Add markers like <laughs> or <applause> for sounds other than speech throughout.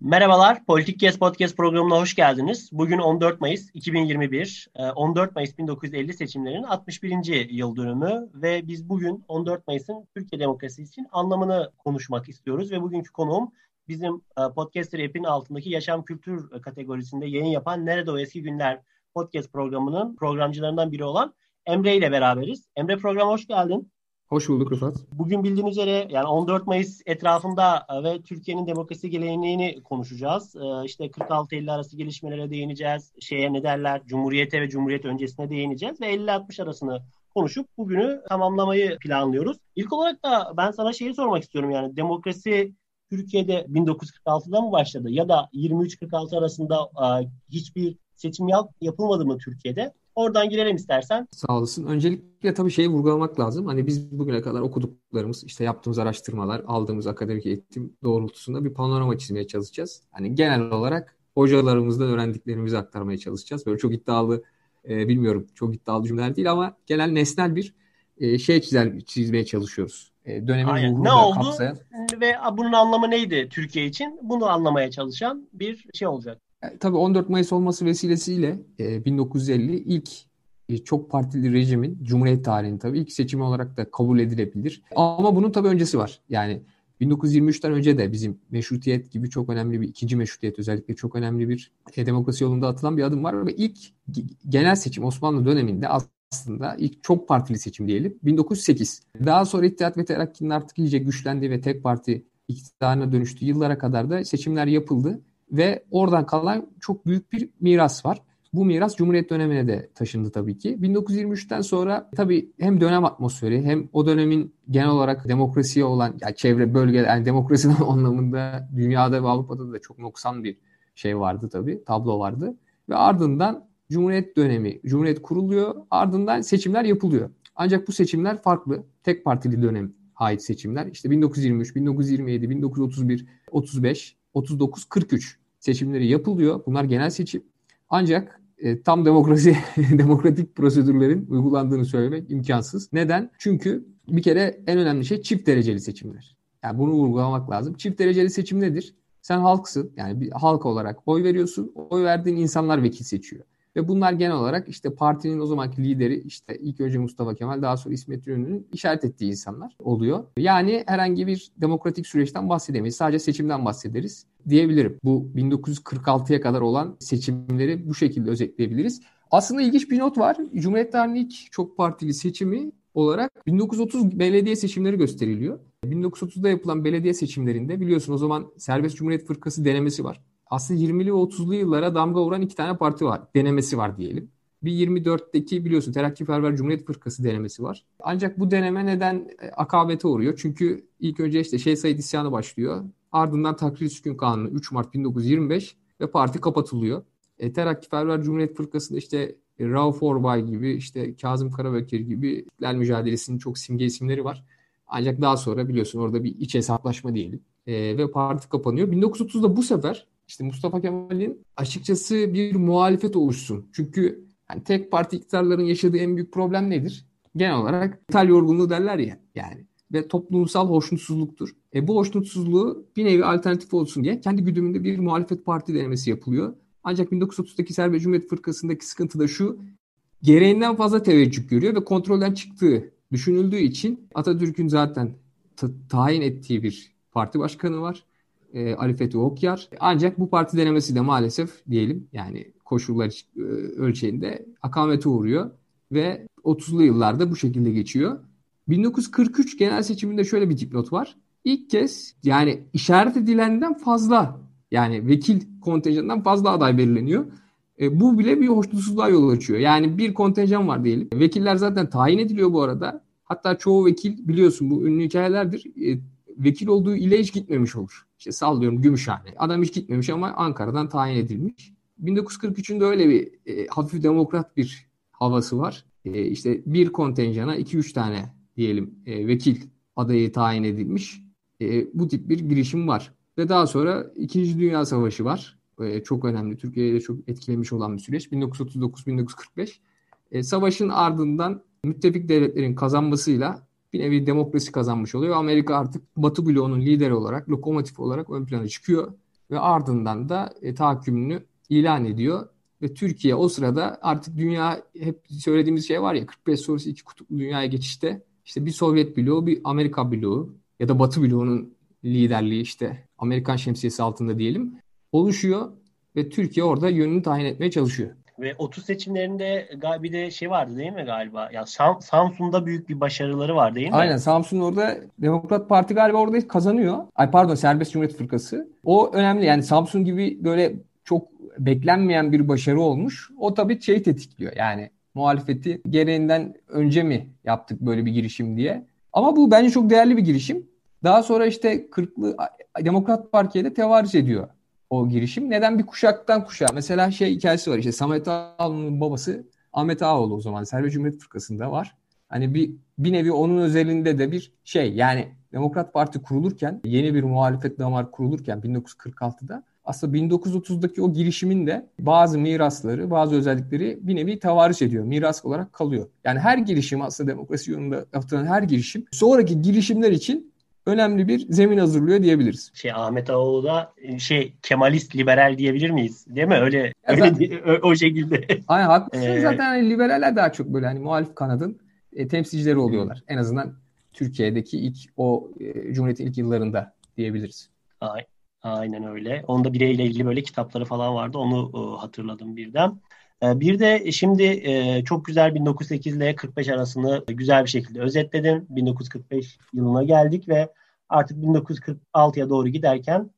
Merhabalar, Politik Kes Podcast programına hoş geldiniz. Bugün 14 Mayıs 2021, 14 Mayıs 1950 seçimlerinin 61. yıl dönümü ve biz bugün 14 Mayıs'ın Türkiye demokrasisi için anlamını konuşmak istiyoruz ve bugünkü konuğum bizim e, Podcaster app'in altındaki yaşam kültür kategorisinde yayın yapan Nerede O Eski Günler podcast programının programcılarından biri olan Emre ile beraberiz. Emre programa hoş geldin. Hoş bulduk Rıfat. Bugün bildiğiniz üzere yani 14 Mayıs etrafında e, ve Türkiye'nin demokrasi geleneğini konuşacağız. E, işte 46-50 arası gelişmelere değineceğiz. Şeye ne derler? Cumhuriyete ve Cumhuriyet öncesine değineceğiz ve 50-60 arasını konuşup bugünü tamamlamayı planlıyoruz. İlk olarak da ben sana şeyi sormak istiyorum yani demokrasi Türkiye'de 1946'da mı başladı ya da 23-46 arasında e, hiçbir seçim yap, yapılmadı mı Türkiye'de? Oradan girelim istersen. Sağ olasın. Öncelikle tabii şeyi vurgulamak lazım. Hani biz bugüne kadar okuduklarımız, işte yaptığımız araştırmalar, aldığımız akademik eğitim doğrultusunda bir panorama çizmeye çalışacağız. Hani genel olarak hocalarımızdan öğrendiklerimizi aktarmaya çalışacağız. Böyle çok iddialı, e, bilmiyorum çok iddialı cümleler değil ama genel nesnel bir e, şey çizer, çizmeye çalışıyoruz. E, dönemin Aynen. ne oldu kapsayan. ve bunun anlamı neydi Türkiye için? Bunu anlamaya çalışan bir şey olacak. E, tabii 14 Mayıs olması vesilesiyle e, 1950 ilk e, çok partili rejimin Cumhuriyet tarihinin tabii ilk seçimi olarak da kabul edilebilir. Ama bunun tabii öncesi var. Yani 1923'ten önce de bizim meşrutiyet gibi çok önemli bir ikinci meşrutiyet özellikle çok önemli bir e, demokrasi yolunda atılan bir adım var ve ilk genel seçim Osmanlı döneminde aslında ilk çok partili seçim diyelim 1908. Daha sonra İttihat ve Terakki'nin artık iyice güçlendiği ve tek parti iktidarına dönüştüğü yıllara kadar da seçimler yapıldı. Ve oradan kalan çok büyük bir miras var. Bu miras Cumhuriyet dönemine de taşındı tabii ki. 1923'ten sonra tabii hem dönem atmosferi hem o dönemin genel olarak demokrasiye olan yani çevre bölge yani demokrasinin <laughs> anlamında dünyada ve Avrupa'da da çok noksan bir şey vardı tabii. Tablo vardı. Ve ardından Cumhuriyet dönemi, Cumhuriyet kuruluyor. Ardından seçimler yapılıyor. Ancak bu seçimler farklı. Tek partili dönem ait seçimler. İşte 1923, 1927, 1931, 35, 39, 43 seçimleri yapılıyor. Bunlar genel seçim. Ancak e, tam demokrasi <laughs> demokratik prosedürlerin uygulandığını söylemek imkansız. Neden? Çünkü bir kere en önemli şey çift dereceli seçimler. Yani bunu vurgulamak lazım. Çift dereceli seçim nedir? Sen halksın. Yani bir halk olarak oy veriyorsun. Oy verdiğin insanlar vekil seçiyor. Ve bunlar genel olarak işte partinin o zamanki lideri işte ilk önce Mustafa Kemal daha sonra İsmet İnönü'nün işaret ettiği insanlar oluyor. Yani herhangi bir demokratik süreçten bahsedemeyiz. Sadece seçimden bahsederiz diyebilirim. Bu 1946'ya kadar olan seçimleri bu şekilde özetleyebiliriz. Aslında ilginç bir not var. Cumhuriyet tarihinin ilk çok partili seçimi olarak 1930 belediye seçimleri gösteriliyor. 1930'da yapılan belediye seçimlerinde biliyorsun o zaman Serbest Cumhuriyet Fırkası denemesi var aslında 20'li ve 30'lu yıllara damga vuran iki tane parti var. Denemesi var diyelim. Bir 24'teki biliyorsun Terakkiperver Cumhuriyet Fırkası denemesi var. Ancak bu deneme neden e, akabete uğruyor? Çünkü ilk önce işte Şeyh Said isyanı başlıyor. Ardından Takrir Sükun Kanunu 3 Mart 1925 ve parti kapatılıyor. E, Terakkiperver Cumhuriyet Fırkası'nda işte Rauf Orbay gibi işte Kazım Karabekir gibi İstiklal Mücadelesi'nin çok simge isimleri var. Ancak daha sonra biliyorsun orada bir iç hesaplaşma diyelim. E, ve parti kapanıyor. 1930'da bu sefer işte Mustafa Kemal'in açıkçası bir muhalefet oluşsun. Çünkü yani tek parti iktidarların yaşadığı en büyük problem nedir? Genel olarak ithal yorgunluğu derler ya yani ve toplumsal hoşnutsuzluktur. E bu hoşnutsuzluğu bir nevi alternatif olsun diye kendi güdümünde bir muhalefet parti denemesi yapılıyor. Ancak 1930'daki Serbe Cumhuriyet Fırkası'ndaki sıkıntı da şu. Gereğinden fazla teveccüh görüyor ve kontrolden çıktığı düşünüldüğü için Atatürk'ün zaten tayin ettiği bir parti başkanı var e, Ali Fethi Okyar. Ancak bu parti denemesi de maalesef diyelim yani koşullar e, ölçeğinde akamete uğruyor ve 30'lu yıllarda bu şekilde geçiyor. 1943 genel seçiminde şöyle bir dipnot var. İlk kez yani işaret edilenden fazla yani vekil kontenjanından fazla aday belirleniyor. E, bu bile bir hoşnutsuzluğa yol açıyor. Yani bir kontenjan var diyelim. Vekiller zaten tayin ediliyor bu arada. Hatta çoğu vekil biliyorsun bu ünlü hikayelerdir. E, vekil olduğu ile hiç gitmemiş olur. İşte sallıyorum Gümüşhane. Adam hiç gitmemiş ama Ankara'dan tayin edilmiş. 1943'ün de öyle bir e, hafif demokrat bir havası var. E, işte bir kontenjana 2-3 tane diyelim e, vekil adayı tayin edilmiş. E, bu tip bir girişim var. Ve daha sonra İkinci Dünya Savaşı var. E, çok önemli. Türkiye'yi de çok etkilemiş olan bir süreç. 1939-1945. E, savaşın ardından müttefik devletlerin kazanmasıyla bir nevi demokrasi kazanmış oluyor. Amerika artık Batı bloğunun lideri olarak, lokomotif olarak ön plana çıkıyor ve ardından da e, tahakkümünü ilan ediyor. Ve Türkiye o sırada artık dünya hep söylediğimiz şey var ya 45 sonrası iki kutuplu dünyaya geçişte işte bir Sovyet bloğu, bir Amerika bloğu ya da Batı bloğunun liderliği işte Amerikan şemsiyesi altında diyelim oluşuyor ve Türkiye orada yönünü tayin etmeye çalışıyor. Ve 30 seçimlerinde bir de şey vardı değil mi galiba? Ya Sam Samsun'da büyük bir başarıları var değil mi? Aynen Samsun orada Demokrat Parti galiba orada kazanıyor. Ay pardon Serbest Cumhuriyet Fırkası. O önemli yani Samsun gibi böyle çok beklenmeyen bir başarı olmuş. O tabii şey tetikliyor yani muhalefeti gereğinden önce mi yaptık böyle bir girişim diye. Ama bu bence çok değerli bir girişim. Daha sonra işte Kırklı Demokrat Parti'ye de tevarüz ediyor o girişim. Neden bir kuşaktan kuşağa? Mesela şey hikayesi var işte Samet Ağaoğlu'nun babası Ahmet Ağaoğlu o zaman Serbest Cumhuriyet Fırkası'nda var. Hani bir bir nevi onun özelinde de bir şey yani Demokrat Parti kurulurken yeni bir muhalefet damar kurulurken 1946'da aslında 1930'daki o girişimin de bazı mirasları, bazı özellikleri bir nevi tavarüş ediyor. Miras olarak kalıyor. Yani her girişim aslında demokrasi yolunda yapılan her girişim sonraki girişimler için önemli bir zemin hazırlıyor diyebiliriz. Şey Ahmet Ağoğlu da e, şey Kemalist liberal diyebilir miyiz? Değil mi? Öyle ya öyle zaten, o şekilde. <laughs> Aynen haklısın. Ee, zaten hani liberaller daha çok böyle hani muhalif kanadın e, temsilcileri oluyorlar. En azından Türkiye'deki ilk o e, Cumhuriyet'in ilk yıllarında diyebiliriz. Ay, aynen öyle. Onda bireyle ilgili böyle kitapları falan vardı. Onu e, hatırladım birden. E, bir de şimdi e, çok güzel 1908 ile 45 arasını güzel bir şekilde özetledim. 1945 yılına geldik ve artık 1946'ya doğru giderken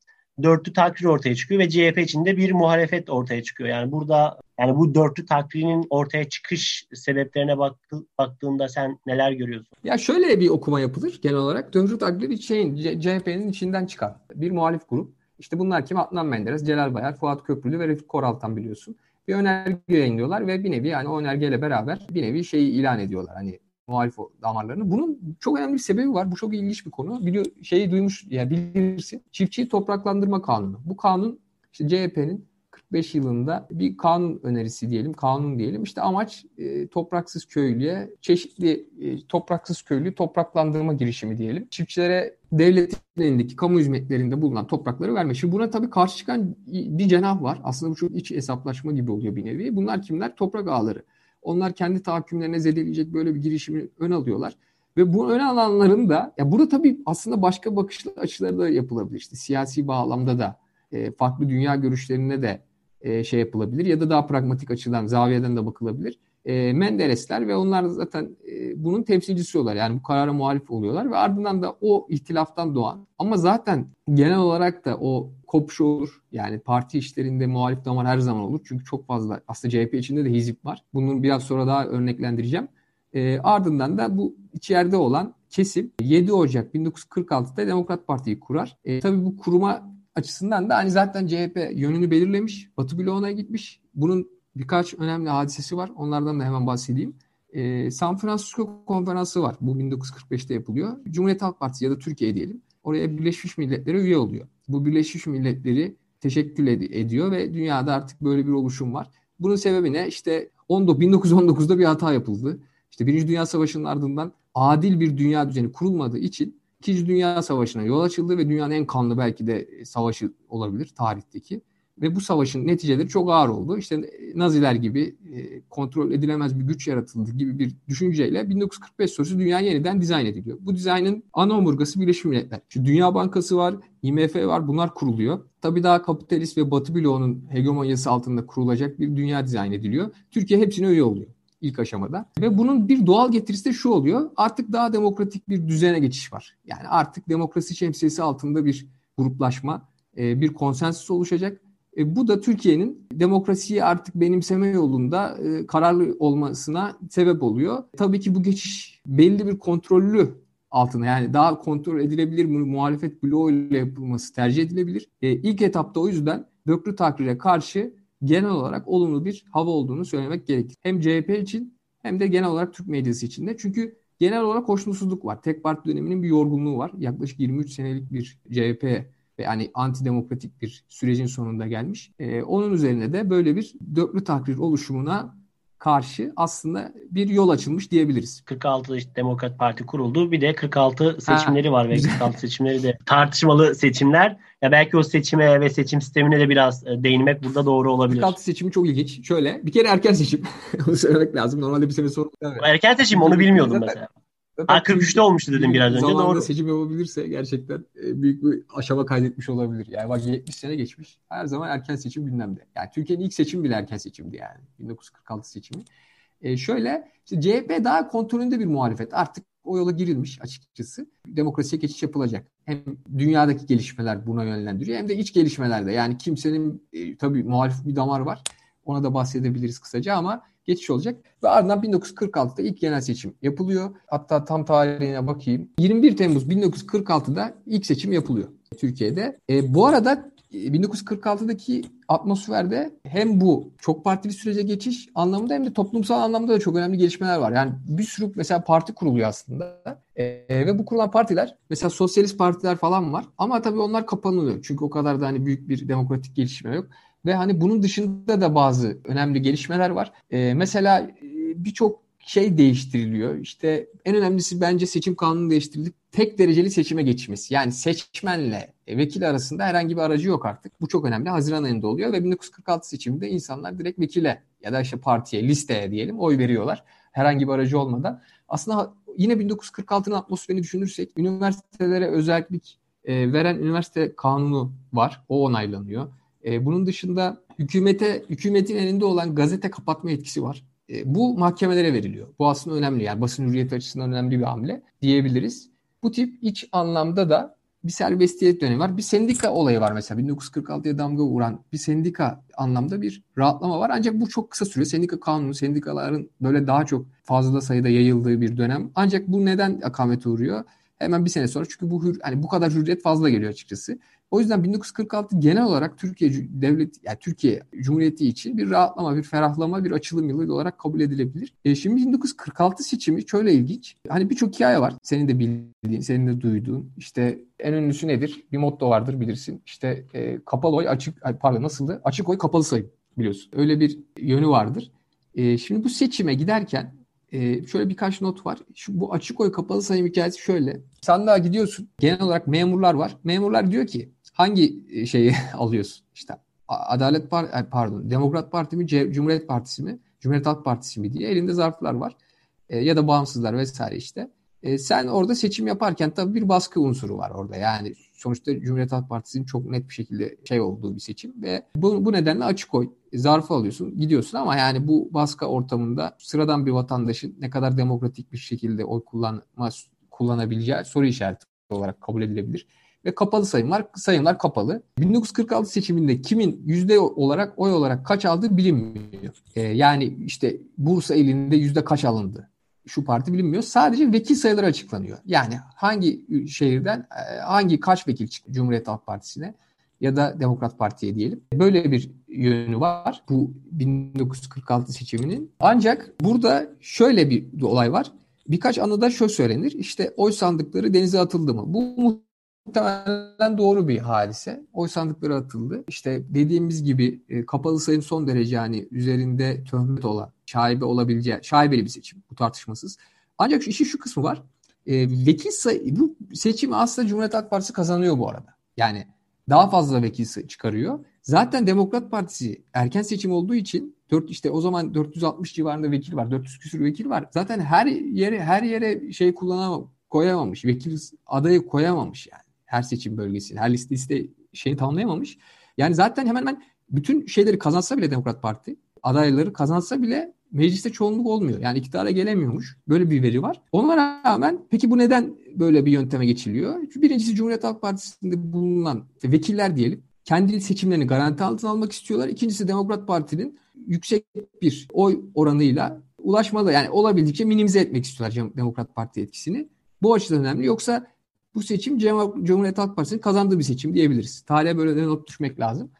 dörtlü takrir ortaya çıkıyor ve CHP içinde bir muhalefet ortaya çıkıyor. Yani burada yani bu dörtlü takrinin ortaya çıkış sebeplerine baktı, baktığında sen neler görüyorsun? Ya şöyle bir okuma yapılır genel olarak. Dörtlü takrir şeyin CHP'nin içinden çıkan bir muhalif grup. İşte bunlar kim? Adnan Menderes, Celal Bayar, Fuat Köprülü ve Refik Koral'tan biliyorsun. Bir önerge yayınlıyorlar ve bir nevi yani o önergeyle beraber bir nevi şeyi ilan ediyorlar. Hani muhalif damarlarını. Bunun çok önemli bir sebebi var. Bu çok ilginç bir konu. Biliyor, şeyi duymuş ya yani bilirsin. Çiftçi topraklandırma kanunu. Bu kanun işte CHP'nin 45 yılında bir kanun önerisi diyelim, kanun diyelim. İşte amaç e, topraksız köylüye çeşitli e, topraksız köylü topraklandırma girişimi diyelim. Çiftçilere devletin elindeki kamu hizmetlerinde bulunan toprakları verme. Şimdi buna tabii karşı çıkan bir cenah var. Aslında bu çok iç hesaplaşma gibi oluyor bir nevi. Bunlar kimler? Toprak ağları. Onlar kendi tahakkümlerine zedeleyecek böyle bir girişimi ön alıyorlar. Ve bu ön alanların da ya burada tabii aslında başka bakış açıları da yapılabilir. İşte siyasi bağlamda da e, farklı dünya görüşlerine de e, şey yapılabilir ya da daha pragmatik açıdan zaviyeden de bakılabilir. E, Menderesler ve onlar zaten e, bunun temsilcisi oluyorlar. Yani bu karara muhalif oluyorlar ve ardından da o ihtilaftan doğan ama zaten genel olarak da o kopuş olur. Yani parti işlerinde muhalif damar her zaman olur. Çünkü çok fazla aslında CHP içinde de hizip var. Bunu biraz sonra daha örneklendireceğim. E, ardından da bu içeride olan kesim 7 Ocak 1946'da Demokrat Parti'yi kurar. E, tabii bu kuruma açısından da hani zaten CHP yönünü belirlemiş. Batı bloğuna gitmiş. Bunun birkaç önemli hadisesi var. Onlardan da hemen bahsedeyim. Ee, San Francisco konferansı var. Bu 1945'te yapılıyor. Cumhuriyet Halk Partisi ya da Türkiye diyelim. Oraya Birleşmiş Milletler'e üye oluyor. Bu Birleşmiş Milletler'i teşekkür ed- ediyor ve dünyada artık böyle bir oluşum var. Bunun sebebi ne? İşte 1919'da bir hata yapıldı. İşte Birinci Dünya Savaşı'nın ardından adil bir dünya düzeni kurulmadığı için İkinci Dünya Savaşı'na yol açıldı ve dünyanın en kanlı belki de savaşı olabilir tarihteki. Ve bu savaşın neticeleri çok ağır oldu. İşte Naziler gibi e, kontrol edilemez bir güç yaratıldı gibi bir düşünceyle 1945 sonrası dünya yeniden dizayn ediliyor. Bu dizaynın ana omurgası Birleşmiş Milletler. Şu Dünya Bankası var, IMF var bunlar kuruluyor. Tabii daha kapitalist ve batı bloğunun hegemonyası altında kurulacak bir dünya dizayn ediliyor. Türkiye hepsine üye oluyor ilk aşamada. Ve bunun bir doğal getirisi de şu oluyor. Artık daha demokratik bir düzene geçiş var. Yani artık demokrasi şemsiyesi altında bir gruplaşma, e, bir konsensüs oluşacak. E, bu da Türkiye'nin demokrasiyi artık benimseme yolunda e, kararlı olmasına sebep oluyor. Tabii ki bu geçiş belli bir kontrollü altına yani daha kontrol edilebilir muhalefet bloğu yapılması tercih edilebilir. İlk etapta o yüzden döklü takrire karşı genel olarak olumlu bir hava olduğunu söylemek gerekir. Hem CHP için hem de genel olarak Türk medyası için de. Çünkü genel olarak hoşnutsuzluk var. Tek parti döneminin bir yorgunluğu var. Yaklaşık 23 senelik bir CHP ve yani antidemokratik bir sürecin sonunda gelmiş. Ee, onun üzerine de böyle bir dörtlü takrir oluşumuna karşı aslında bir yol açılmış diyebiliriz. 46 işte Demokrat Parti kuruldu. Bir de 46 seçimleri ha, var ve 46 seçimleri de tartışmalı seçimler. Ya belki o seçime ve seçim sistemine de biraz e, değinmek burada doğru olabilir. 46 seçimi çok ilginç. Şöyle bir kere erken seçim. <laughs> onu söylemek lazım. Normalde bir sene sonra. Evet. Erken seçim onu bilmiyordum mesela. Ha 43'te olmuştu dedim biraz önce. Doğru. seçim yapabilirse gerçekten e, büyük bir aşama kaydetmiş olabilir. Yani bak 70 sene geçmiş. Her zaman erken seçim gündemde. Yani Türkiye'nin ilk seçim bile erken seçimdi yani. 1946 seçimi. E şöyle işte CHP daha kontrolünde bir muhalefet. Artık o yola girilmiş açıkçası. Demokrasiye geçiş yapılacak. Hem dünyadaki gelişmeler buna yönlendiriyor hem de iç gelişmelerde. Yani kimsenin e, tabii muhalif bir damar var. Ona da bahsedebiliriz kısaca ama geçiş olacak. Ve ardından 1946'da ilk genel seçim yapılıyor. Hatta tam tarihine bakayım. 21 Temmuz 1946'da ilk seçim yapılıyor Türkiye'de. E, bu arada 1946'daki e, atmosferde hem bu çok partili sürece geçiş anlamında hem de toplumsal anlamda da çok önemli gelişmeler var. Yani bir sürü mesela parti kuruluyor aslında. E, ve bu kurulan partiler mesela sosyalist partiler falan var. Ama tabii onlar kapanıyor. Çünkü o kadar da hani büyük bir demokratik gelişme yok. Ve hani bunun dışında da bazı önemli gelişmeler var. E, mesela e, birçok şey değiştiriliyor. İşte en önemlisi bence seçim kanunu değiştirildi. Tek dereceli seçime geçmesi. Yani seçmenle vekil arasında herhangi bir aracı yok artık. Bu çok önemli. Haziran ayında oluyor ve 1946 seçiminde insanlar direkt vekile ya da işte partiye, listeye diyelim oy veriyorlar. Herhangi bir aracı olmadan. Aslında yine 1946'nın atmosferini düşünürsek üniversitelere özellik e, veren üniversite kanunu var. O onaylanıyor. E, bunun dışında hükümete hükümetin elinde olan gazete kapatma etkisi var. E, bu mahkemelere veriliyor. Bu aslında önemli yani basın hürriyeti açısından önemli bir hamle diyebiliriz. Bu tip iç anlamda da bir serbestiyet dönemi var. Bir sendika olayı var mesela 1946'ya damga vuran bir sendika anlamda bir rahatlama var. Ancak bu çok kısa sürüyor. Sendika kanunu, sendikaların böyle daha çok fazla sayıda yayıldığı bir dönem. Ancak bu neden akamete uğruyor? Hemen bir sene sonra çünkü bu hür, hani bu kadar hürriyet fazla geliyor açıkçası. O yüzden 1946 genel olarak Türkiye devlet yani Türkiye Cumhuriyeti için bir rahatlama, bir ferahlama, bir açılım yılı olarak kabul edilebilir. E şimdi 1946 seçimi şöyle ilginç. Hani birçok hikaye var. Senin de bildiğin, senin de duyduğun. İşte en ünlüsü nedir? Bir motto vardır bilirsin. İşte e, kapalı oy açık pardon nasıldı? Açık oy kapalı sayım biliyorsun. Öyle bir yönü vardır. E, şimdi bu seçime giderken e, şöyle birkaç not var. Şu, bu açık oy kapalı sayım hikayesi şöyle. Sandığa gidiyorsun. Genel olarak memurlar var. Memurlar diyor ki hangi e, şeyi <laughs> alıyorsun? İşte Adalet Partisi, e, pardon, Demokrat Parti mi, Cumhuriyet Partisi mi, Cumhuriyet Halk Partisi mi diye elinde zarflar var. E, ya da bağımsızlar vesaire işte. E, sen orada seçim yaparken tabii bir baskı unsuru var orada. Yani sonuçta Cumhuriyet Halk Partisi'nin çok net bir şekilde şey olduğu bir seçim ve bu, bu nedenle açık oy zarfı alıyorsun, gidiyorsun ama yani bu baskı ortamında sıradan bir vatandaşın ne kadar demokratik bir şekilde oy kullanma kullanabileceği soru işareti olarak kabul edilebilir ve kapalı sayımlar sayımlar kapalı. 1946 seçiminde kimin yüzde olarak oy olarak kaç aldığı bilinmiyor. Ee, yani işte Bursa elinde yüzde kaç alındı. Şu parti bilinmiyor. Sadece vekil sayıları açıklanıyor. Yani hangi şehirden e, hangi kaç vekil çıktı Cumhuriyet Halk Partisi'ne ya da Demokrat Parti'ye diyelim. Böyle bir yönü var bu 1946 seçiminin. Ancak burada şöyle bir olay var. Birkaç anıda şöyle söylenir. İşte oy sandıkları denize atıldı mı? Bu muhtemelen doğru bir hadise. Oy sandıkları atıldı. İşte dediğimiz gibi e, kapalı sayım son derece yani üzerinde töhmet olan, şaibe olabileceği, şaibeli bir seçim. Bu tartışmasız. Ancak işin şu kısmı var. E, vekil sayı, bu seçimi aslında Cumhuriyet Halk Partisi kazanıyor bu arada. Yani daha fazla vekil çıkarıyor. Zaten Demokrat Partisi erken seçim olduğu için 4 işte o zaman 460 civarında vekil var. 400 küsur vekil var. Zaten her yere her yere şey kullanamam koyamamış. Vekil adayı koyamamış yani her seçim bölgesini, her liste liste şeyi tamamlayamamış. Yani zaten hemen hemen bütün şeyleri kazansa bile Demokrat Parti adayları kazansa bile mecliste çoğunluk olmuyor. Yani iktidara gelemiyormuş. Böyle bir veri var. Ona rağmen peki bu neden böyle bir yönteme geçiliyor? Birincisi Cumhuriyet Halk Partisi'nde bulunan vekiller diyelim kendi seçimlerini garanti altına almak istiyorlar. İkincisi Demokrat Parti'nin yüksek bir oy oranıyla ulaşmalı yani olabildiğince minimize etmek istiyorlar Demokrat Parti etkisini. Bu açıdan önemli. Yoksa bu seçim Cumhuriyet Halk Partisi'nin kazandığı bir seçim diyebiliriz. Tarihe böyle not düşmek lazım.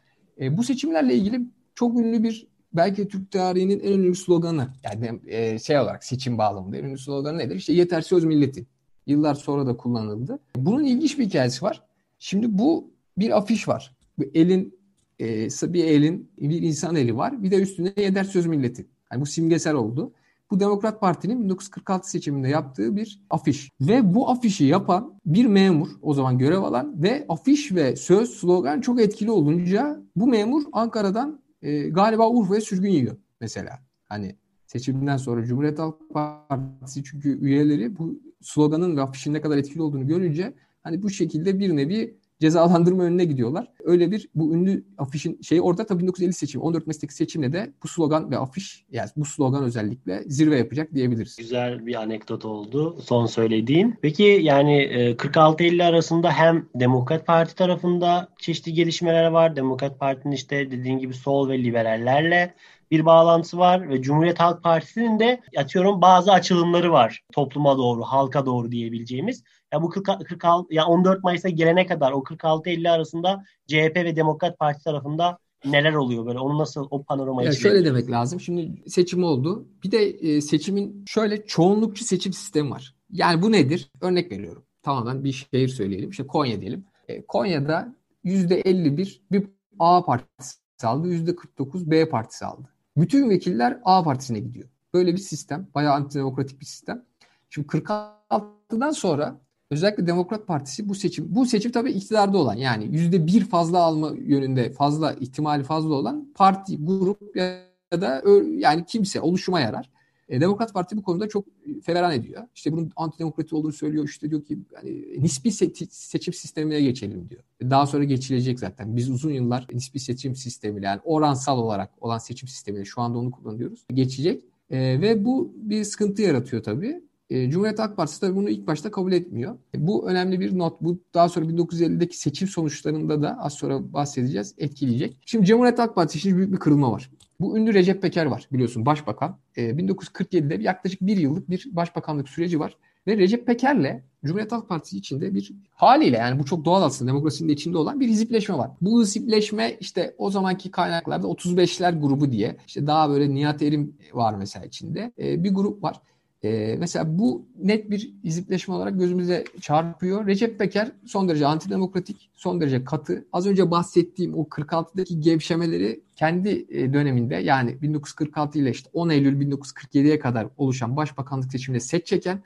E, bu seçimlerle ilgili çok ünlü bir belki Türk tarihinin en önemli sloganı. Yani e, şey olarak seçim bağlamında en önemli sloganı nedir? İşte yeter söz milletin. Yıllar sonra da kullanıldı. Bunun ilginç bir hikayesi var. Şimdi bu bir afiş var. Bir elin e, bir elin bir insan eli var. Bir de üstünde yeter söz milletin. Yani bu simgesel oldu. Bu Demokrat Parti'nin 1946 seçiminde yaptığı bir afiş. Ve bu afişi yapan bir memur o zaman görev alan ve afiş ve söz slogan çok etkili olunca bu memur Ankara'dan e, galiba Urfa'ya sürgün yiyor mesela. Hani seçimden sonra Cumhuriyet Halk Partisi çünkü üyeleri bu sloganın ve afişin ne kadar etkili olduğunu görünce hani bu şekilde bir nevi cezalandırma önüne gidiyorlar. Öyle bir bu ünlü afişin şeyi orada tabii 1950 seçimi 14 Mayıs'taki seçimle de bu slogan ve afiş yani bu slogan özellikle zirve yapacak diyebiliriz. Güzel bir anekdot oldu son söylediğin. Peki yani 46-50 e, arasında hem Demokrat Parti tarafında çeşitli gelişmeler var. Demokrat Parti'nin işte dediğin gibi sol ve liberallerle bir bağlantısı var ve Cumhuriyet Halk Partisi'nin de atıyorum bazı açılımları var topluma doğru, halka doğru diyebileceğimiz. Ya bu 40, 46 ya 14 Mayıs'a gelene kadar o 46-50 arasında CHP ve Demokrat Parti tarafında neler oluyor böyle onu nasıl o panoramayı ya şöyle demek lazım. Şimdi seçim oldu. Bir de e, seçimin şöyle çoğunlukçu seçim sistemi var. Yani bu nedir? Örnek veriyorum. Tamamen bir şehir söyleyelim. İşte Konya diyelim. E, Konya'da %51 bir A partisi aldı. %49 B partisi aldı. Bütün vekiller A partisine gidiyor. Böyle bir sistem. Bayağı antidemokratik bir sistem. Şimdi 46'dan sonra özellikle Demokrat Partisi bu seçim bu seçim tabii iktidarda olan yani yüzde bir fazla alma yönünde fazla ihtimali fazla olan parti grup ya da yani kimse oluşuma yarar. E, Demokrat Parti bu konuda çok feveran ediyor. İşte bunun antidemokratik olduğunu söylüyor. İşte diyor ki hani nispi seçim sistemine geçelim diyor. Daha sonra geçilecek zaten. Biz uzun yıllar nispi seçim sistemiyle yani oransal olarak olan seçim sistemiyle şu anda onu kullanıyoruz. Geçecek. E, ve bu bir sıkıntı yaratıyor tabii. E, Cumhuriyet Halk Partisi tabii bunu ilk başta kabul etmiyor. E, bu önemli bir not. Bu daha sonra 1950'deki seçim sonuçlarında da az sonra bahsedeceğiz, etkileyecek. Şimdi Cumhuriyet Halk Partisi için büyük bir kırılma var. Bu ünlü Recep Peker var biliyorsun başbakan. E, 1947'de yaklaşık bir yıllık bir başbakanlık süreci var. Ve Recep Peker'le Cumhuriyet Halk Partisi içinde bir haliyle yani bu çok doğal aslında demokrasinin de içinde olan bir hizipleşme var. Bu hizipleşme işte o zamanki kaynaklarda 35'ler grubu diye işte daha böyle Nihat Erim var mesela içinde e, bir grup var. Ee, mesela bu net bir izipleşme olarak gözümüze çarpıyor. Recep Peker son derece antidemokratik, son derece katı. Az önce bahsettiğim o 46'daki gevşemeleri kendi e, döneminde yani 1946 ile işte 10 Eylül 1947'ye kadar oluşan başbakanlık seçiminde set çeken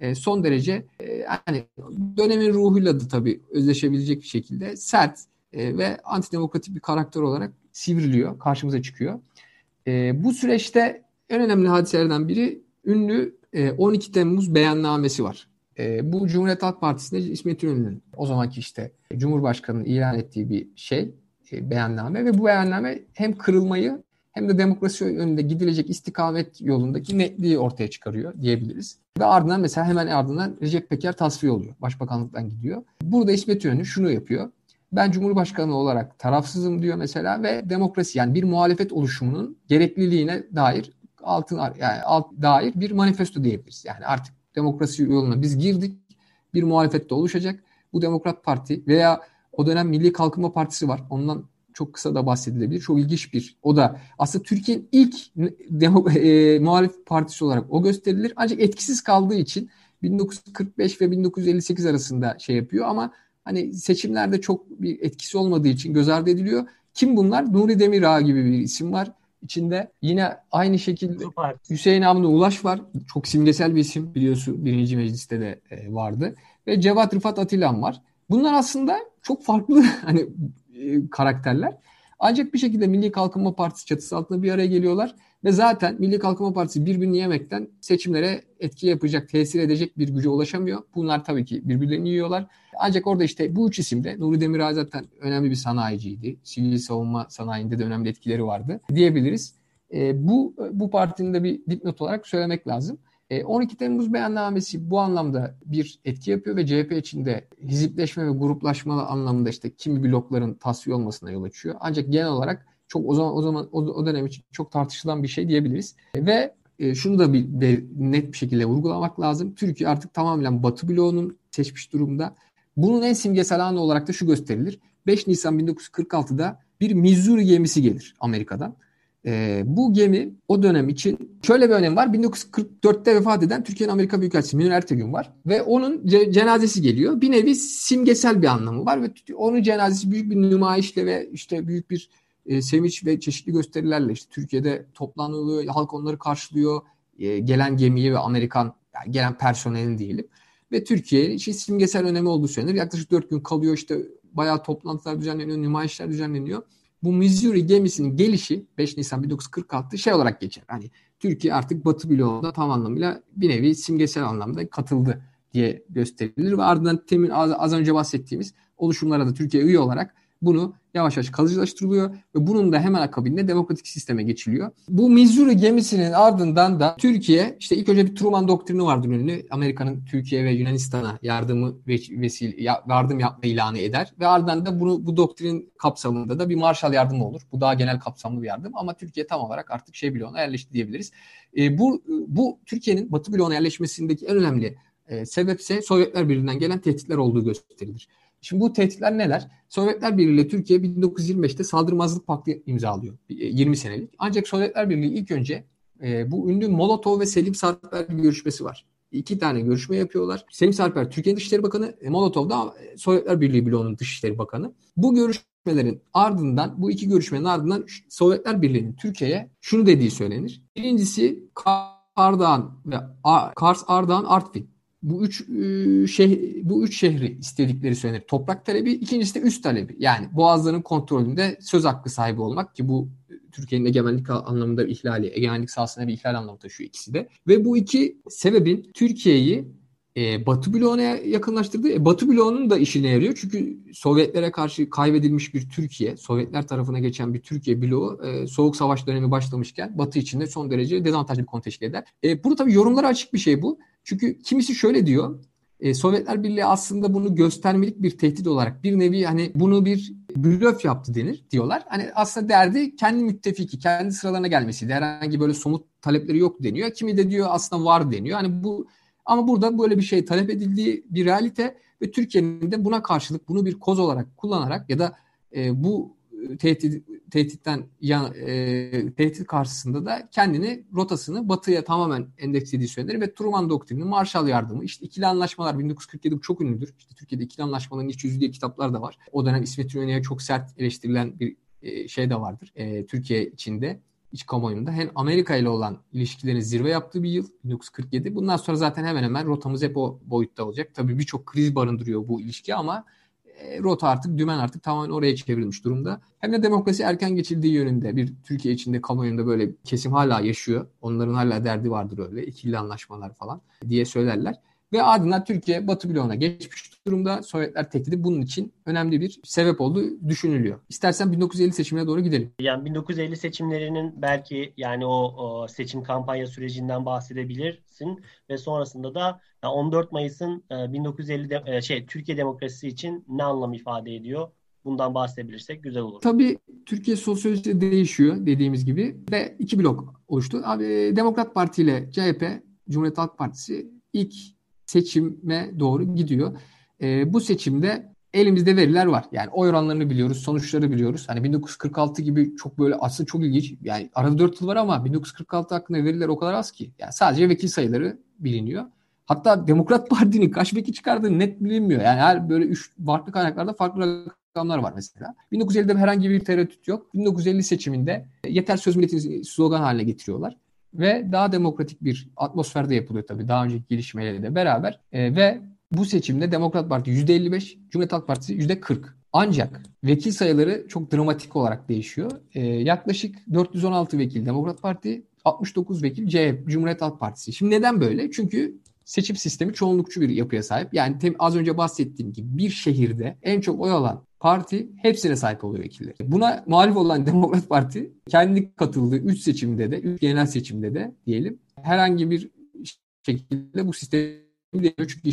e, son derece e, yani dönemin ruhuyla da tabii özleşebilecek bir şekilde sert ve antidemokratik bir karakter olarak sivriliyor, karşımıza çıkıyor. Bu süreçte en önemli hadiselerden biri ünlü 12 ee, Temmuz beyannamesi var. Ee, bu Cumhuriyet Halk Partisi'nde İsmet İnönü'nün o zamanki işte Cumhurbaşkanı'nın ilan ettiği bir şey, e, beyanname ve bu beyanname hem kırılmayı hem de demokrasi önünde gidilecek istikamet yolundaki netliği ortaya çıkarıyor diyebiliriz. Ve ardından mesela hemen ardından Recep Peker tasfiye oluyor. Başbakanlıktan gidiyor. Burada İsmet İnönü şunu yapıyor. Ben Cumhurbaşkanı olarak tarafsızım diyor mesela ve demokrasi yani bir muhalefet oluşumunun gerekliliğine dair altın yani alt dair bir manifesto diyebiliriz. Yani artık demokrasi yoluna biz girdik. Bir muhalefet de oluşacak. Bu Demokrat Parti veya o dönem Milli Kalkınma Partisi var. Ondan çok kısa da bahsedilebilir. Çok ilginç bir. O da aslında Türkiye'nin ilk demo, <laughs> e, muhalif partisi olarak o gösterilir. Ancak etkisiz kaldığı için 1945 ve 1958 arasında şey yapıyor ama hani seçimlerde çok bir etkisi olmadığı için göz ardı ediliyor. Kim bunlar? Nuri Demirağ gibi bir isim var içinde. Yine aynı şekilde Hüseyin Hamdi Ulaş var. Çok simgesel bir isim biliyorsun birinci mecliste de e, vardı. Ve Cevat Rıfat Atilan var. Bunlar aslında çok farklı <laughs> hani e, karakterler. Ancak bir şekilde Milli Kalkınma Partisi çatısı altında bir araya geliyorlar ve zaten Milli Kalkınma Partisi birbirini yemekten seçimlere etki yapacak, tesir edecek bir güce ulaşamıyor. Bunlar tabii ki birbirlerini yiyorlar. Ancak orada işte bu üç isimde Nuri Demirağ zaten önemli bir sanayiciydi. Sivil savunma sanayinde de önemli etkileri vardı diyebiliriz. E, bu bu partinin de bir dipnot olarak söylemek lazım. 12 e, Temmuz beyannamesi bu anlamda bir etki yapıyor ve CHP içinde hizipleşme ve gruplaşma anlamında işte kimi blokların tasfiye olmasına yol açıyor. Ancak genel olarak çok o zaman o zaman o, dönem için çok tartışılan bir şey diyebiliriz. Ve e, şunu da bir, bir net bir şekilde vurgulamak lazım. Türkiye artık tamamen Batı bloğunun seçmiş durumda. Bunun en simgesel anı olarak da şu gösterilir. 5 Nisan 1946'da bir Missouri gemisi gelir Amerika'dan. E, bu gemi o dönem için şöyle bir önem var. 1944'te vefat eden Türkiye'nin Amerika Büyükelçisi Münir Ertegün var. Ve onun ce- cenazesi geliyor. Bir nevi simgesel bir anlamı var. Ve onun cenazesi büyük bir nümayişle ve işte büyük bir e, sevinç ve çeşitli gösterilerle işte Türkiye'de toplanılıyor. Halk onları karşılıyor. E, gelen gemiye ve Amerikan yani gelen personelin diyelim. Ve Türkiye için simgesel önemi olduğu söylenir. Yaklaşık 4 gün kalıyor işte bayağı toplantılar düzenleniyor, nümayişler düzenleniyor bu Missouri gemisinin gelişi 5 Nisan 1946 şey olarak geçer. Hani Türkiye artık Batı bloğunda tam anlamıyla bir nevi simgesel anlamda katıldı diye gösterilir ve ardından temin az, az önce bahsettiğimiz oluşumlara da Türkiye üye olarak bunu yavaş yavaş kalıcılaştırılıyor ve bunun da hemen akabinde demokratik sisteme geçiliyor. Bu Missouri gemisinin ardından da Türkiye işte ilk önce bir Truman doktrini vardır ünlü. Amerika'nın Türkiye ve Yunanistan'a yardımı vesile yardım yapma ilanı eder ve ardından da bunu bu doktrin kapsamında da bir Marshall yardımı olur. Bu daha genel kapsamlı bir yardım ama Türkiye tam olarak artık şey bloğuna yerleşti diyebiliriz. E, bu bu Türkiye'nin Batı bloğuna yerleşmesindeki en önemli e, sebepse Sovyetler Birliği'nden gelen tehditler olduğu gösterilir. Şimdi bu tehditler neler? Sovyetler Birliği ile Türkiye 1925'te saldırmazlık paktı imzalıyor. 20 e, senelik. Ancak Sovyetler Birliği ilk önce e, bu ünlü Molotov ve Selim Sarper görüşmesi var. İki tane görüşme yapıyorlar. Selim Sarper Türkiye Dışişleri Bakanı, e, Molotov da Sovyetler Birliği bloğunun Dışişleri Bakanı. Bu görüşmelerin ardından, bu iki görüşmenin ardından Sovyetler Birliği'nin Türkiye'ye şunu dediği söylenir. Birincisi Ardahan ve Kars, Ardahan, Artvin bu üç şeh bu üç şehri istedikleri söylenir. Toprak talebi, ikincisi de üst talebi. Yani boğazların kontrolünde söz hakkı sahibi olmak ki bu Türkiye'nin egemenlik anlamında bir ihlali, egemenlik sahasında bir ihlal anlamı taşıyor ikisi de. Ve bu iki sebebin Türkiye'yi e, Batı bloğuna yakınlaştırdı. E, Batı bloğunun da işine yarıyor. Çünkü Sovyetlere karşı kaybedilmiş bir Türkiye, Sovyetler tarafına geçen bir Türkiye bloğu e, Soğuk Savaş dönemi başlamışken Batı içinde son derece dezavantajlı bir konu teşkil eder. E, burada tabii yorumlara açık bir şey bu. Çünkü kimisi şöyle diyor. E, Sovyetler Birliği aslında bunu göstermelik bir tehdit olarak bir nevi hani bunu bir blöf yaptı denir diyorlar. Hani aslında derdi kendi müttefiki, kendi sıralarına gelmesiydi. Herhangi böyle somut talepleri yok deniyor. Kimi de diyor aslında var deniyor. Hani bu ama burada böyle bir şey talep edildiği bir realite ve Türkiye'nin de buna karşılık bunu bir koz olarak kullanarak ya da e, bu tehdit tehditten ya, e, tehdit karşısında da kendini rotasını batıya tamamen endekslediği söylenir ve Truman doktrini, Marshall yardımı, işte ikili anlaşmalar 1947 çok ünlüdür. İşte Türkiye'de ikili anlaşmaların iç yüzü diye kitaplar da var. O dönem İsmet İnönü'ye çok sert eleştirilen bir e, şey de vardır e, Türkiye içinde iç kamuoyunda hem Amerika ile olan ilişkilerin zirve yaptığı bir yıl 1947. Bundan sonra zaten hemen hemen rotamız hep o boyutta olacak. Tabii birçok kriz barındırıyor bu ilişki ama e, rota artık dümen artık tamamen oraya çevrilmiş durumda. Hem de demokrasi erken geçildiği yönünde bir Türkiye içinde kamuoyunda böyle kesim hala yaşıyor. Onların hala derdi vardır öyle ikili anlaşmalar falan diye söylerler. Ve ardından Türkiye Batı bloğuna geçmiş durumda. Sovyetler tehdidi bunun için önemli bir sebep olduğu düşünülüyor. İstersen 1950 seçimine doğru gidelim. Yani 1950 seçimlerinin belki yani o, o seçim kampanya sürecinden bahsedebilirsin ve sonrasında da 14 Mayıs'ın 1950 de, e, şey Türkiye demokrasisi için ne anlam ifade ediyor? Bundan bahsedebilirsek güzel olur. Tabii Türkiye sosyolojisi değişiyor dediğimiz gibi ve iki blok oluştu. Abi Demokrat Parti ile CHP, Cumhuriyet Halk Partisi ilk seçime doğru gidiyor. E, bu seçimde elimizde veriler var. Yani oy oranlarını biliyoruz, sonuçları biliyoruz. Hani 1946 gibi çok böyle aslında çok ilginç. Yani arada 4 yıl var ama 1946 hakkında veriler o kadar az ki. Yani sadece vekil sayıları biliniyor. Hatta Demokrat <laughs> Parti'nin kaç vekil çıkardığı net bilinmiyor. Yani her böyle üç farklı kaynaklarda farklı rakamlar var mesela. 1950'de herhangi bir tereddüt yok. 1950 seçiminde yeter söz milletini slogan haline getiriyorlar ve daha demokratik bir atmosferde yapılıyor tabii daha önceki gelişmelerle de beraber e, ve bu seçimde Demokrat Parti %55, Cumhuriyet Halk Partisi %40. Ancak vekil sayıları çok dramatik olarak değişiyor. E, yaklaşık 416 vekil Demokrat Parti, 69 vekil CHP, Cumhuriyet Halk Partisi. Şimdi neden böyle? Çünkü seçim sistemi çoğunlukçu bir yapıya sahip. Yani tem, az önce bahsettiğim gibi bir şehirde en çok oy alan parti hepsine sahip oluyor vekilleri. Buna muhalif olan <laughs> Demokrat Parti kendi katıldığı 3 seçimde de, 3 genel seçimde de diyelim herhangi bir şekilde bu sistemi deniyor çünkü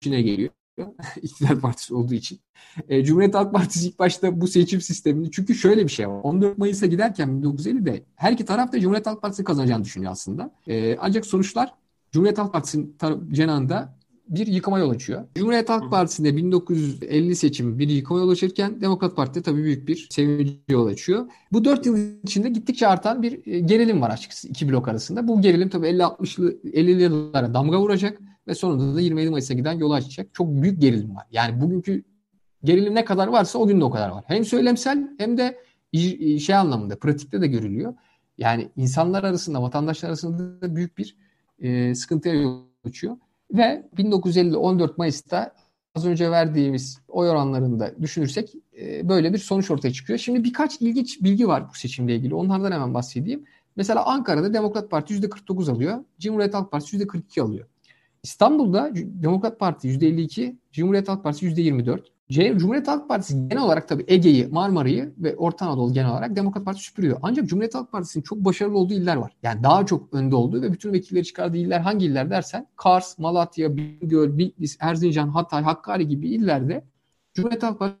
içine geliyor. <laughs> İktidar partisi olduğu için. E, Cumhuriyet Halk Partisi ilk başta bu seçim sistemini çünkü şöyle bir şey var. 14 Mayıs'a giderken 1950'de her iki taraf da Cumhuriyet Halk Partisi kazanacağını düşünüyor aslında. E, ancak sonuçlar Cumhuriyet Halk Partisi'nin cenahında bir yıkıma yol açıyor. Cumhuriyet Halk Partisi'nde 1950 seçimi bir yıkıma yol açırken Demokrat Parti'de tabii büyük bir sevinci yol açıyor. Bu 4 yıl içinde gittikçe artan bir e, gerilim var açıkçası iki blok arasında. Bu gerilim tabii 50-60'lı 50'li yıllara damga vuracak ve sonunda da 27 Mayıs'a giden yolu açacak. Çok büyük gerilim var. Yani bugünkü gerilim ne kadar varsa o gün de o kadar var. Hem söylemsel hem de şey anlamında pratikte de görülüyor. Yani insanlar arasında, vatandaşlar arasında da büyük bir e, sıkıntıya yol açıyor. Ve 1950 14 Mayıs'ta az önce verdiğimiz oy oranlarında düşünürsek e, böyle bir sonuç ortaya çıkıyor. Şimdi birkaç ilginç bilgi var bu seçimle ilgili. Onlardan hemen bahsedeyim. Mesela Ankara'da Demokrat Parti %49 alıyor. Cumhuriyet Halk Partisi %42 alıyor. İstanbul'da Demokrat Parti %52, Cumhuriyet Halk Partisi %24. Cumhuriyet Halk Partisi genel olarak tabii Ege'yi, Marmara'yı ve Orta Anadolu genel olarak Demokrat Parti süpürüyor. Ancak Cumhuriyet Halk Partisi'nin çok başarılı olduğu iller var. Yani daha çok önde olduğu ve bütün vekilleri çıkardığı iller hangi iller dersen Kars, Malatya, Bingöl, Bitlis, Erzincan, Hatay, Hakkari gibi illerde Cumhuriyet Halk Partisi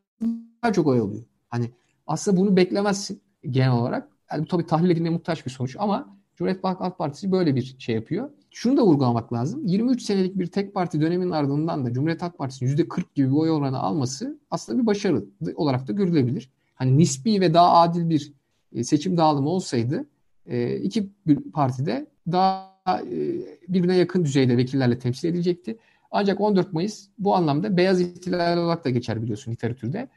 daha çok oy alıyor. Hani aslında bunu beklemezsin genel olarak. Yani bu tabii tahlil edilmeye muhtaç bir sonuç ama Cumhuriyet Halk Partisi böyle bir şey yapıyor. Şunu da vurgulamak lazım. 23 senelik bir tek parti dönemin ardından da Cumhuriyet Halk Partisi'nin %40 gibi bir oy oranı alması aslında bir başarı olarak da görülebilir. Hani nispi ve daha adil bir e, seçim dağılımı olsaydı e, iki partide daha e, birbirine yakın düzeyde vekillerle temsil edilecekti. Ancak 14 Mayıs bu anlamda beyaz ihtilal olarak da geçer biliyorsun literatürde.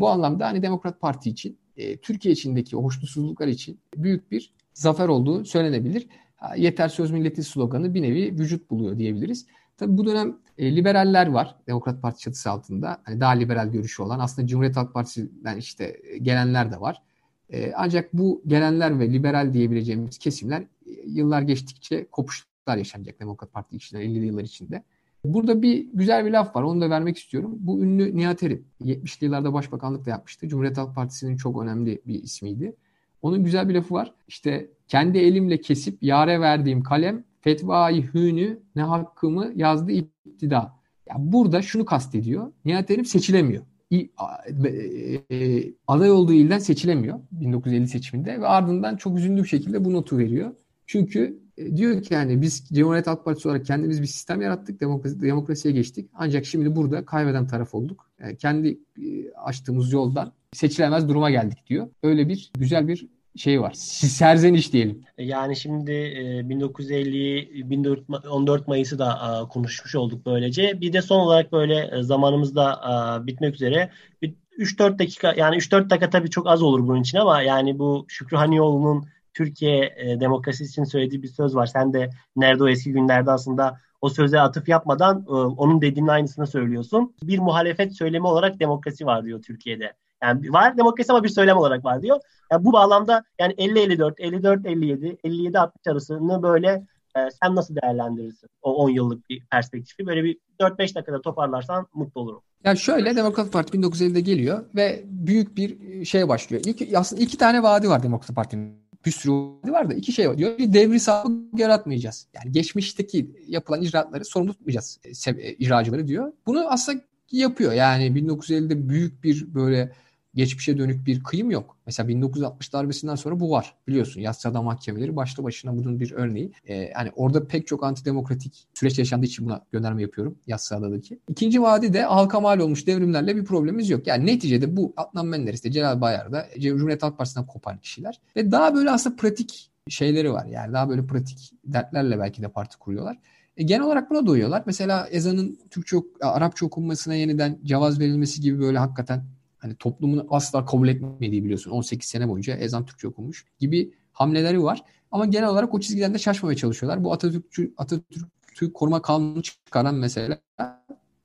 Bu anlamda hani Demokrat Parti için, Türkiye içindeki hoşnutsuzluklar için büyük bir zafer olduğu söylenebilir yeter söz milleti sloganı bir nevi vücut buluyor diyebiliriz. Tabii bu dönem e, liberaller var Demokrat Parti çatısı altında. Hani daha liberal görüşü olan aslında Cumhuriyet Halk Partisi'den işte gelenler de var. E, ancak bu gelenler ve liberal diyebileceğimiz kesimler e, yıllar geçtikçe kopuşlar yaşanacak Demokrat Parti içinde 50'li yıllar içinde. Burada bir güzel bir laf var. Onu da vermek istiyorum. Bu ünlü Nihat Erim. 70'li yıllarda başbakanlık da yapmıştı. Cumhuriyet Halk Partisi'nin çok önemli bir ismiydi. Onun güzel bir lafı var. İşte kendi elimle kesip yare verdiğim kalem fetvayı hünü ne hakkımı yazdı iktida. Ya burada şunu kastediyor. Nihat Erim seçilemiyor. E, e, aday olduğu ilden seçilemiyor 1950 seçiminde ve ardından çok üzüldüğü şekilde bu notu veriyor. Çünkü e, diyor ki yani biz Cumhuriyet Halk Partisi olarak kendimiz bir sistem yarattık, demokrasi, demokrasiye geçtik. Ancak şimdi burada kaybeden taraf olduk. Yani kendi açtığımız yoldan seçilemez duruma geldik diyor. Öyle bir güzel bir şey var. Serzeniş diyelim. Yani şimdi 1950 14 Mayıs'ı da konuşmuş olduk böylece. Bir de son olarak böyle e, zamanımızda bitmek üzere 3-4 dakika yani 3-4 dakika tabii çok az olur bunun için ama yani bu Şükrü Hanioğlu'nun Türkiye e, demokrasisi için söylediği bir söz var. Sen de nerede o eski günlerde aslında o söze atıf yapmadan e, onun dediğinin aynısını söylüyorsun. Bir muhalefet söylemi olarak demokrasi var diyor Türkiye'de. Yani var demokrasi ama bir söylem olarak var diyor. Yani bu bağlamda yani 50-54, 54-57, 57-60 arasını böyle e, sen nasıl değerlendirirsin? O 10 yıllık bir perspektifi. Böyle bir 4-5 dakikada toparlarsan mutlu olurum. Ya şöyle Demokrat Parti 1950'de geliyor ve büyük bir şey başlıyor. İlk, aslında iki tane vaadi var Demokrat Parti'nin. Bir sürü var da iki şey var. Diyor bir devri sağlık yaratmayacağız. Yani geçmişteki yapılan icraatları sorumlu tutmayacağız e, e, icracıları diyor. Bunu aslında yapıyor. Yani 1950'de büyük bir böyle geçmişe dönük bir kıyım yok. Mesela 1960 darbesinden sonra bu var. Biliyorsun yassıada mahkemeleri başlı başına bunun bir örneği. Ee, orada pek çok antidemokratik süreç yaşandığı için buna gönderme yapıyorum yassıadadaki. İkinci vadi de halka mal olmuş devrimlerle bir problemimiz yok. Yani neticede bu Adnan Menderes de Celal Bayar da Cumhuriyet Halk Partisi'nden kopan kişiler. Ve daha böyle aslında pratik şeyleri var. Yani daha böyle pratik dertlerle belki de parti kuruyorlar. E, genel olarak buna doyuyorlar. Mesela ezanın Türkçe, Arapça okunmasına yeniden cevaz verilmesi gibi böyle hakikaten hani toplumun asla kabul etmediği biliyorsun 18 sene boyunca ezan Türkçe okumuş gibi hamleleri var. Ama genel olarak o çizgiden de şaşmamaya çalışıyorlar. Bu Atatürkçü, Atatürk'ü koruma kanunu çıkaran mesela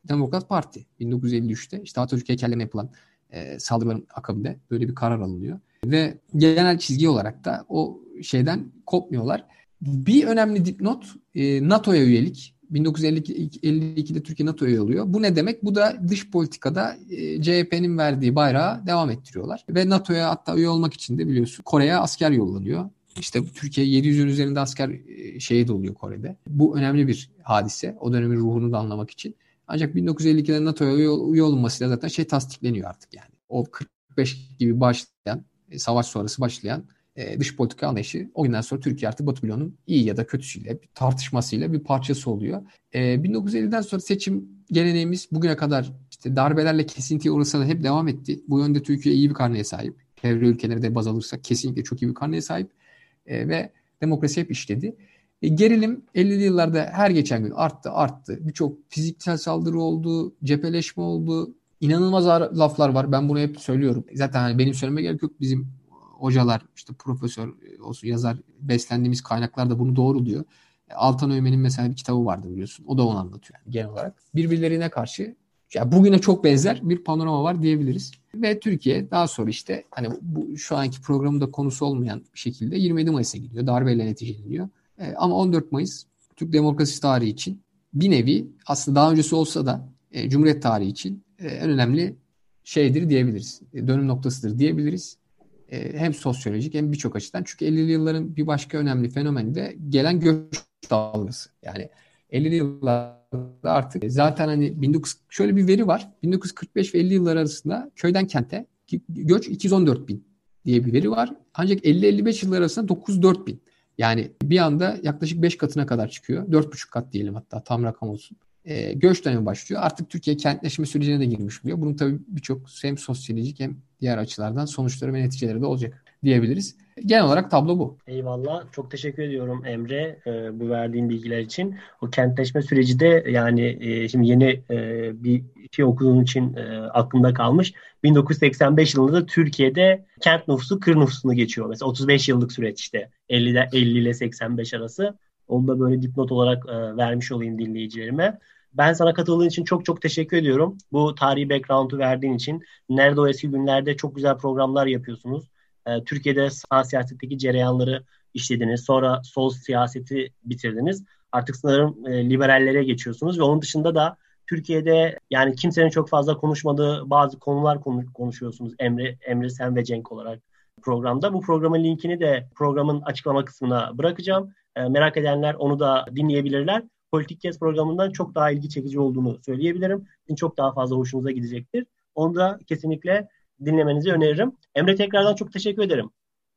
Demokrat Parti 1953'te işte Atatürk heykellerine yapılan e, saldırıların akabinde böyle bir karar alınıyor. Ve genel çizgi olarak da o şeyden kopmuyorlar. Bir önemli dipnot e, NATO'ya üyelik. 1952'de Türkiye NATO'ya alıyor. Bu ne demek? Bu da dış politikada e, CHP'nin verdiği bayrağı devam ettiriyorlar. Ve NATO'ya hatta üye olmak için de biliyorsun Kore'ye asker yollanıyor. İşte Türkiye 700'ün üzerinde asker e, şehit oluyor Kore'de. Bu önemli bir hadise. O dönemin ruhunu da anlamak için. Ancak 1952'de NATO'ya üye olunmasıyla zaten şey tasdikleniyor artık yani. O 45 gibi başlayan, e, savaş sonrası başlayan e, dış politika anlayışı o günden sonra Türkiye artık Batı bloğunun iyi ya da kötüsüyle, bir tartışmasıyla bir parçası oluyor. E, 1950'den sonra seçim geleneğimiz bugüne kadar işte darbelerle kesintiye uğrasa da hep devam etti. Bu yönde Türkiye iyi bir karneye sahip. Çevre ülkeleri de baz alırsak kesinlikle çok iyi bir karneye sahip. E, ve demokrasi hep işledi. E, gerilim 50'li yıllarda her geçen gün arttı arttı. Birçok fiziksel saldırı oldu, cepheleşme oldu. İnanılmaz laflar var. Ben bunu hep söylüyorum. Zaten hani benim söyleme gerek yok. Bizim hocalar, işte profesör olsun, yazar beslendiğimiz kaynaklar da bunu doğru diyor. E, Altan Öymen'in mesela bir kitabı vardı biliyorsun. O da onu anlatıyor yani genel olarak. Birbirlerine karşı ya bugüne çok benzer bir panorama var diyebiliriz. Ve Türkiye daha sonra işte hani bu şu anki programda konusu olmayan bir şekilde 27 Mayıs'a gidiyor. Darbeyle neticeleniyor. E, ama 14 Mayıs Türk demokrasi tarihi için bir nevi aslında daha öncesi olsa da e, Cumhuriyet tarihi için e, en önemli şeydir diyebiliriz. E, dönüm noktasıdır diyebiliriz. E, hem sosyolojik hem birçok açıdan. Çünkü 50'li yılların bir başka önemli fenomeni de gelen göç dalgası. Yani 50'li yıllarda artık zaten hani 19 şöyle bir veri var. 1945 ve 50 yıllar arasında köyden kente göç 214 bin diye bir veri var. Ancak 50-55 yıllar arasında 904 bin. Yani bir anda yaklaşık 5 katına kadar çıkıyor. 4,5 kat diyelim hatta tam rakam olsun. E, göç dönemi başlıyor. Artık Türkiye kentleşme sürecine de girmiş oluyor. Bunun tabii birçok hem sosyolojik hem diğer açılardan sonuçları ve neticeleri de olacak diyebiliriz. Genel olarak tablo bu. Eyvallah. Çok teşekkür ediyorum Emre e, bu verdiğin bilgiler için. O kentleşme süreci de yani e, şimdi yeni e, bir şey okuduğum için e, aklımda kalmış. 1985 yılında da Türkiye'de kent nüfusu kır nüfusunu geçiyor. Mesela 35 yıllık süreç işte 50, 50 ile 85 arası. Onu da böyle dipnot olarak e, vermiş olayım dinleyicilerime. Ben sana katıldığın için çok çok teşekkür ediyorum. Bu tarihi background'u verdiğin için. Nerede o eski günlerde çok güzel programlar yapıyorsunuz. Ee, Türkiye'de sağ siyasetteki cereyanları işlediniz. Sonra sol siyaseti bitirdiniz. Artık sanırım e, liberallere geçiyorsunuz ve onun dışında da Türkiye'de yani kimsenin çok fazla konuşmadığı bazı konular konuşuyorsunuz Emre, Emre sen ve Cenk olarak programda. Bu programın linkini de programın açıklama kısmına bırakacağım. E, merak edenler onu da dinleyebilirler. Politik Kes programından çok daha ilgi çekici olduğunu söyleyebilirim. Çok daha fazla hoşunuza gidecektir. Onu da kesinlikle dinlemenizi öneririm. Emre tekrardan çok teşekkür ederim.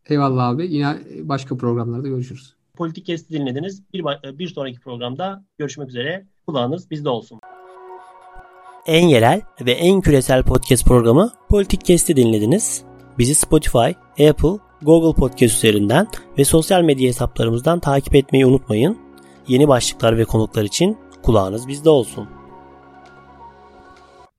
Eyvallah abi. Yine başka programlarda görüşürüz. Politik Kes'i dinlediniz. Bir, bir sonraki programda görüşmek üzere. Kulağınız bizde olsun. En yerel ve en küresel podcast programı Politik Kes'i dinlediniz. Bizi Spotify, Apple, Google Podcast üzerinden ve sosyal medya hesaplarımızdan takip etmeyi unutmayın. Yeni başlıklar ve konuklar için kulağınız bizde olsun.